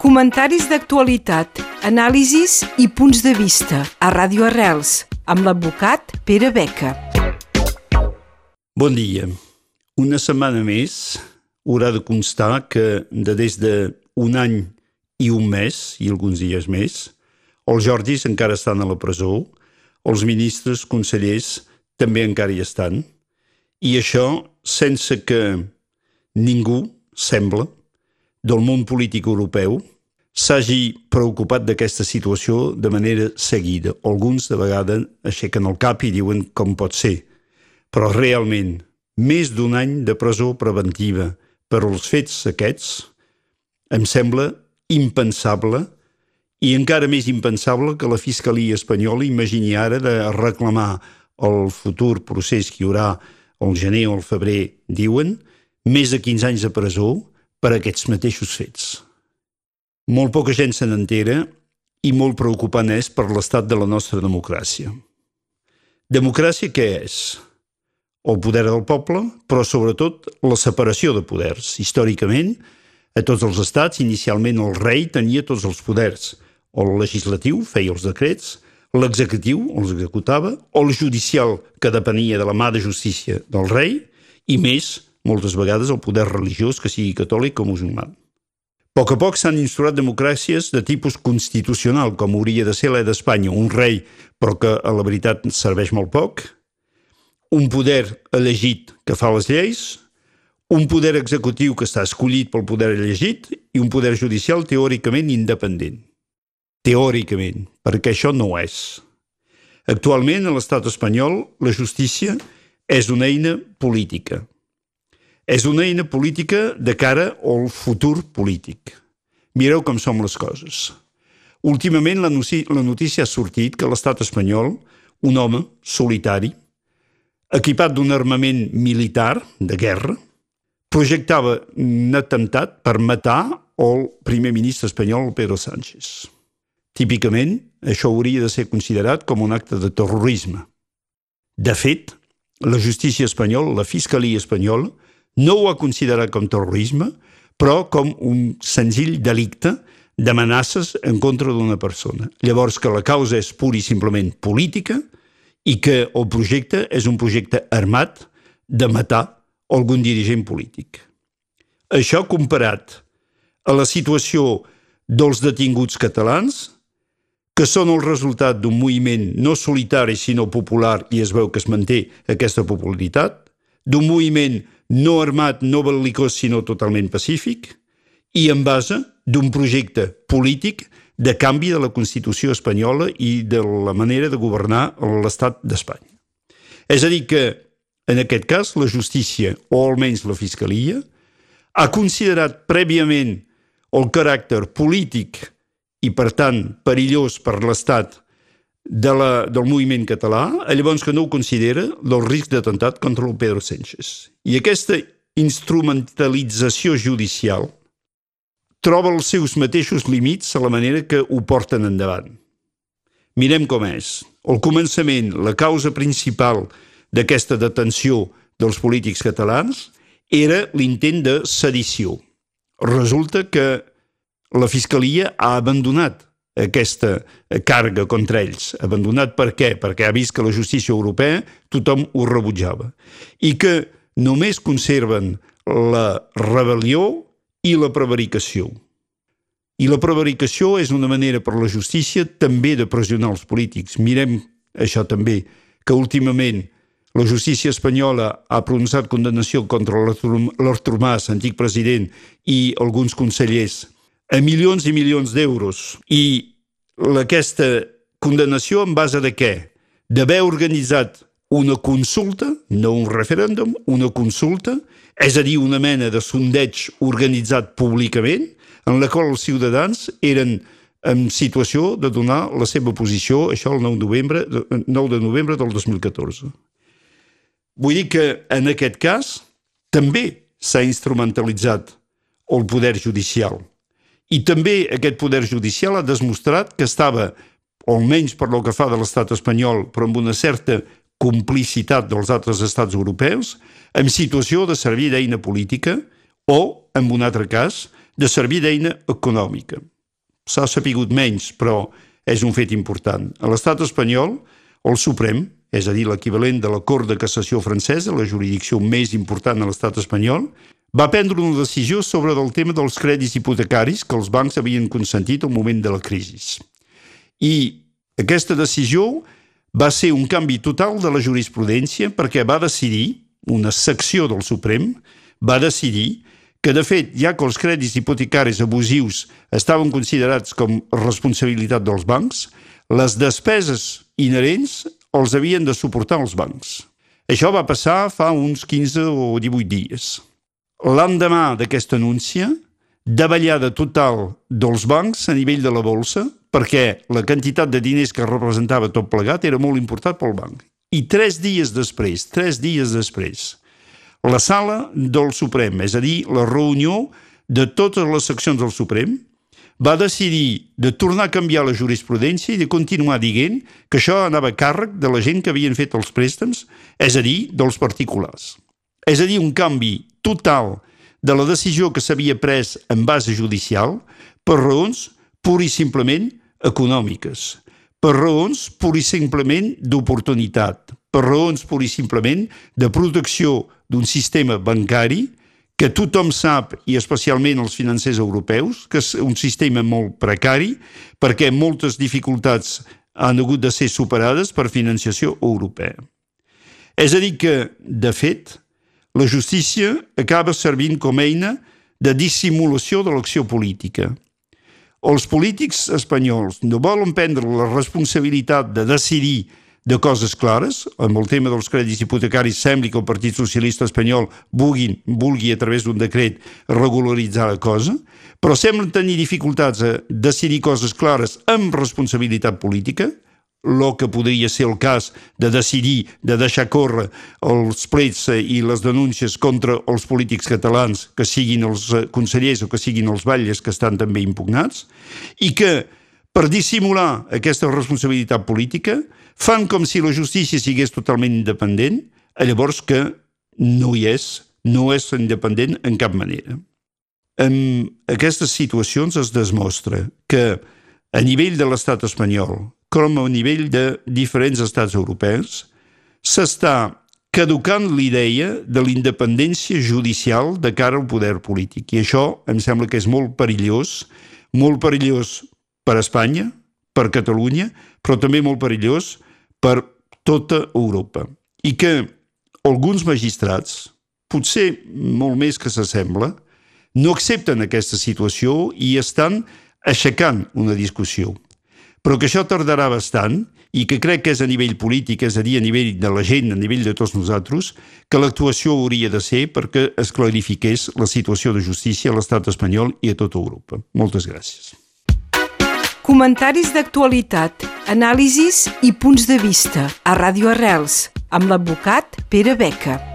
Comentaris d'actualitat, anàlisis i punts de vista a Ràdio Arrels, amb l'advocat Pere Beca. Bon dia. Una setmana més haurà de constar que de des d'un any i un mes, i alguns dies més, els Jordis encara estan a la presó, els ministres, consellers, també encara hi estan, i això sense que ningú, sembla, del món polític europeu s'hagi preocupat d'aquesta situació de manera seguida. Alguns de vegades aixequen el cap i diuen com pot ser, però realment més d'un any de presó preventiva per als fets aquests em sembla impensable i encara més impensable que la Fiscalia espanyola imagini ara de reclamar el futur procés que hi haurà el gener o el febrer, diuen, més de 15 anys de presó per aquests mateixos fets. Molt poca gent se n'entera i molt preocupant és per l'estat de la nostra democràcia. Democràcia què és? El poder del poble, però sobretot la separació de poders. Històricament, a tots els estats, inicialment el rei tenia tots els poders. El legislatiu feia els decrets, l'executiu els executava, o el judicial, que depenia de la mà de justícia del rei, i més, moltes vegades, el poder religiós, que sigui catòlic o musulmà. A poc a poc s'han instaurat democràcies de tipus constitucional, com hauria de ser la d'Espanya, un rei, però que a la veritat serveix molt poc, un poder elegit que fa les lleis, un poder executiu que està escollit pel poder elegit i un poder judicial teòricament independent. Teòricament, perquè això no és. Actualment, a l'estat espanyol, la justícia és una eina política. És una eina política de cara al futur polític. Mireu com som les coses. Últimament la, notícia ha sortit que l'estat espanyol, un home solitari, equipat d'un armament militar de guerra, projectava un atemptat per matar el primer ministre espanyol, Pedro Sánchez. Típicament, això hauria de ser considerat com un acte de terrorisme. De fet, la justícia espanyola, la fiscalia espanyola, no ho ha considerat com terrorisme, però com un senzill delicte d'amenaces en contra d'una persona. Llavors que la causa és pura i simplement política i que el projecte és un projecte armat de matar algun dirigent polític. Això comparat a la situació dels detinguts catalans, que són el resultat d'un moviment no solitari sinó popular i es veu que es manté aquesta popularitat, d'un moviment no armat, no bel·licós, sinó totalment pacífic, i en base d'un projecte polític de canvi de la Constitució espanyola i de la manera de governar l'estat d'Espanya. És a dir que, en aquest cas, la justícia, o almenys la Fiscalia, ha considerat prèviament el caràcter polític i, per tant, perillós per l'Estat de la, del moviment català, llavors que no ho considera del risc d'atemptat contra el Pedro Sánchez. I aquesta instrumentalització judicial troba els seus mateixos límits a la manera que ho porten endavant. Mirem com és. Al començament, la causa principal d'aquesta detenció dels polítics catalans era l'intent de sedició. Resulta que la Fiscalia ha abandonat aquesta càrrega contra ells. Abandonat per què? Perquè ha vist que la justícia europea tothom ho rebutjava. I que només conserven la rebel·lió i la prevaricació. I la prevaricació és una manera per la justícia també de pressionar els polítics. Mirem això també, que últimament la justícia espanyola ha pronunciat condenació contra l'Artur Mas, antic president, i alguns consellers, a milions i milions d'euros. I aquesta condenació en base de què? D'haver organitzat una consulta, no un referèndum, una consulta, és a dir, una mena de sondeig organitzat públicament, en la qual els ciutadans eren en situació de donar la seva posició, això el 9 de novembre, 9 de novembre del 2014. Vull dir que en aquest cas també s'ha instrumentalitzat el poder judicial. I també aquest poder judicial ha demostrat que estava, almenys per lo que fa de l'estat espanyol, però amb una certa complicitat dels altres estats europeus, en situació de servir d'eina política o, en un altre cas, de servir d'eina econòmica. S'ha sapigut menys, però és un fet important. A l'estat espanyol, el Suprem, és a dir, l'equivalent de la Cort de Cassació francesa, la jurisdicció més important a l'estat espanyol, va prendre una decisió sobre el tema dels crèdits hipotecaris que els bancs havien consentit al moment de la crisi. I aquesta decisió va ser un canvi total de la jurisprudència perquè va decidir, una secció del Suprem, va decidir que, de fet, ja que els crèdits hipotecaris abusius estaven considerats com responsabilitat dels bancs, les despeses inherents els havien de suportar els bancs. Això va passar fa uns 15 o 18 dies. L'endemà d'aquesta anúncia, davallada total dels bancs a nivell de la bolsa, perquè la quantitat de diners que representava tot plegat era molt important pel banc. I tres dies després, tres dies després, la sala del Suprem, és a dir, la reunió de totes les seccions del Suprem, va decidir de tornar a canviar la jurisprudència i de continuar dient que això anava a càrrec de la gent que havien fet els préstecs, és a dir, dels particulars. És a dir, un canvi total de la decisió que s'havia pres en base judicial per raons pur i simplement econòmiques, per raons pur i simplement d'oportunitat, per raons pur i simplement de protecció d'un sistema bancari que tothom sap, i especialment els financers europeus, que és un sistema molt precari perquè moltes dificultats han hagut de ser superades per financiació europea. És a dir que, de fet, la justícia acaba servint com a eina de dissimulació de l'acció política. Els polítics espanyols no volen prendre la responsabilitat de decidir de coses clares. Amb el tema dels crèdits hipotecaris sembli que el Partit Socialista Espanyol vulgui, vulgui a través d'un decret regularitzar la cosa, però semblen tenir dificultats a decidir coses clares amb responsabilitat política, el que podria ser el cas de decidir de deixar córrer els plets i les denúncies contra els polítics catalans, que siguin els consellers o que siguin els batlles que estan també impugnats, i que per dissimular aquesta responsabilitat política fan com si la justícia sigués totalment independent, llavors que no hi és, no és independent en cap manera. En aquestes situacions es demostra que a nivell de l'estat espanyol, com a nivell de diferents estats europeus, s'està caducant l'idea de l'independència judicial de cara al poder polític. I això em sembla que és molt perillós, molt perillós per Espanya, per Catalunya, però també molt perillós per tota Europa i que alguns magistrats, potser molt més que s'assembla, no accepten aquesta situació i estan aixecant una discussió. Però que això tardarà bastant i que crec que és a nivell polític, és a dir, a nivell de la gent, a nivell de tots nosaltres, que l'actuació hauria de ser perquè es clarifiqués la situació de justícia a l'estat espanyol i a tota Europa. Moltes gràcies. Comentaris d'actualitat, anàlisis i punts de vista a Ràdio Arrels amb l'advocat Pere Beca.